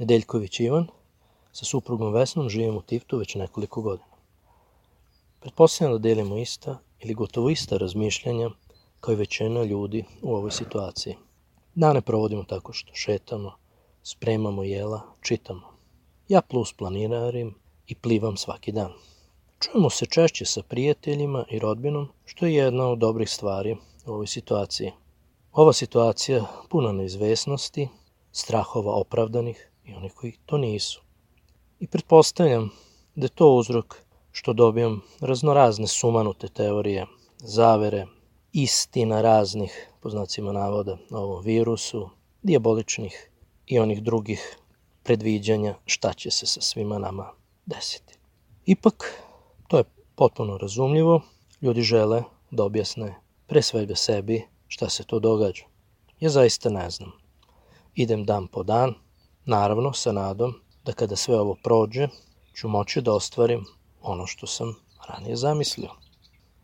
Nedeljković Ivan, sa suprugom Vesnom živim u Tiftu već nekoliko godina. Pretpostavljam da delimo ista ili gotovo ista razmišljanja kao i većina ljudi u ovoj situaciji. Dane provodimo tako što šetamo, spremamo jela, čitamo. Ja plus planinarim i plivam svaki dan. Čujemo se češće sa prijateljima i rodbinom, što je jedna od dobrih stvari u ovoj situaciji. Ova situacija puna neizvesnosti, strahova opravdanih i onih koji to nisu. I pretpostavljam da je to uzrok što dobijam raznorazne sumanute teorije, zavere, istina raznih, po znacima navoda, o ovom virusu, dijaboličnih i onih drugih predviđanja šta će se sa svima nama desiti. Ipak, to je potpuno razumljivo, ljudi žele da objasne pre svega sebi šta se to događa. Ja zaista ne znam. Idem dan po dan, naravno sa nadom da kada sve ovo prođe, ću moći da ostvarim ono što sam ranije zamislio.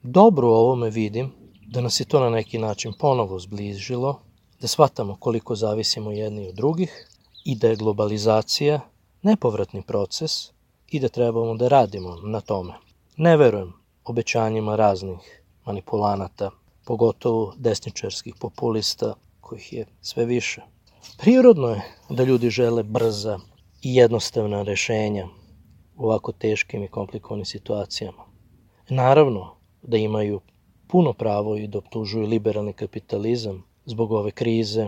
Dobro u ovome vidim da nas je to na neki način ponovo zbližilo, da shvatamo koliko zavisimo jedni od drugih i da je globalizacija nepovratni proces i da trebamo da radimo na tome. Ne verujem obećanjima raznih manipulanata, pogotovo desničarskih populista, kojih je sve više. Prirodno je da ljudi žele brza i jednostavna rešenja u ovako teškim i komplikovanim situacijama. Naravno da imaju puno pravo i da optužuju liberalni kapitalizam zbog ove krize,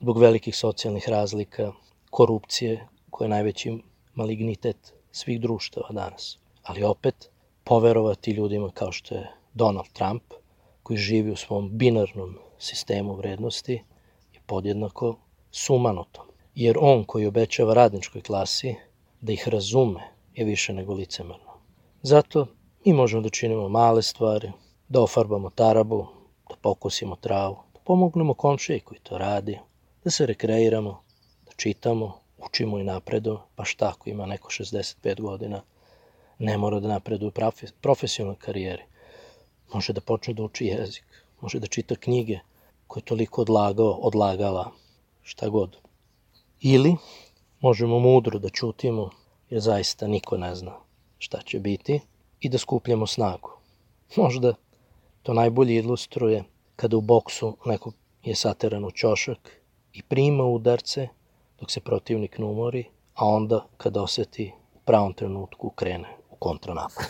zbog velikih socijalnih razlika, korupcije koja je najveći malignitet svih društava danas. Ali opet, poverovati ljudima kao što je Donald Trump, koji živi u svom binarnom sistemu vrednosti, je podjednako sumanuto. Jer on koji obećava radničkoj klasi da ih razume je više nego licemerno. Zato mi možemo da činimo male stvari, da ofarbamo tarabu, da pokusimo travu, da pomognemo komšiji koji to radi, da se rekreiramo, da čitamo, učimo i napredo, pa šta ako ima neko 65 godina, ne mora da napreduje u profesionalnoj karijeri. Može da počne da uči jezik, može da čita knjige koje je toliko odlagao, odlagala, šta god. Ili možemo mudro da čutimo, jer zaista niko ne zna šta će biti, i da skupljamo snagu. Možda to najbolje ilustruje kada u boksu neko je sateran u ćošak i prima udarce dok se protivnik ne umori, a onda kada oseti u pravom trenutku krene u kontranapad.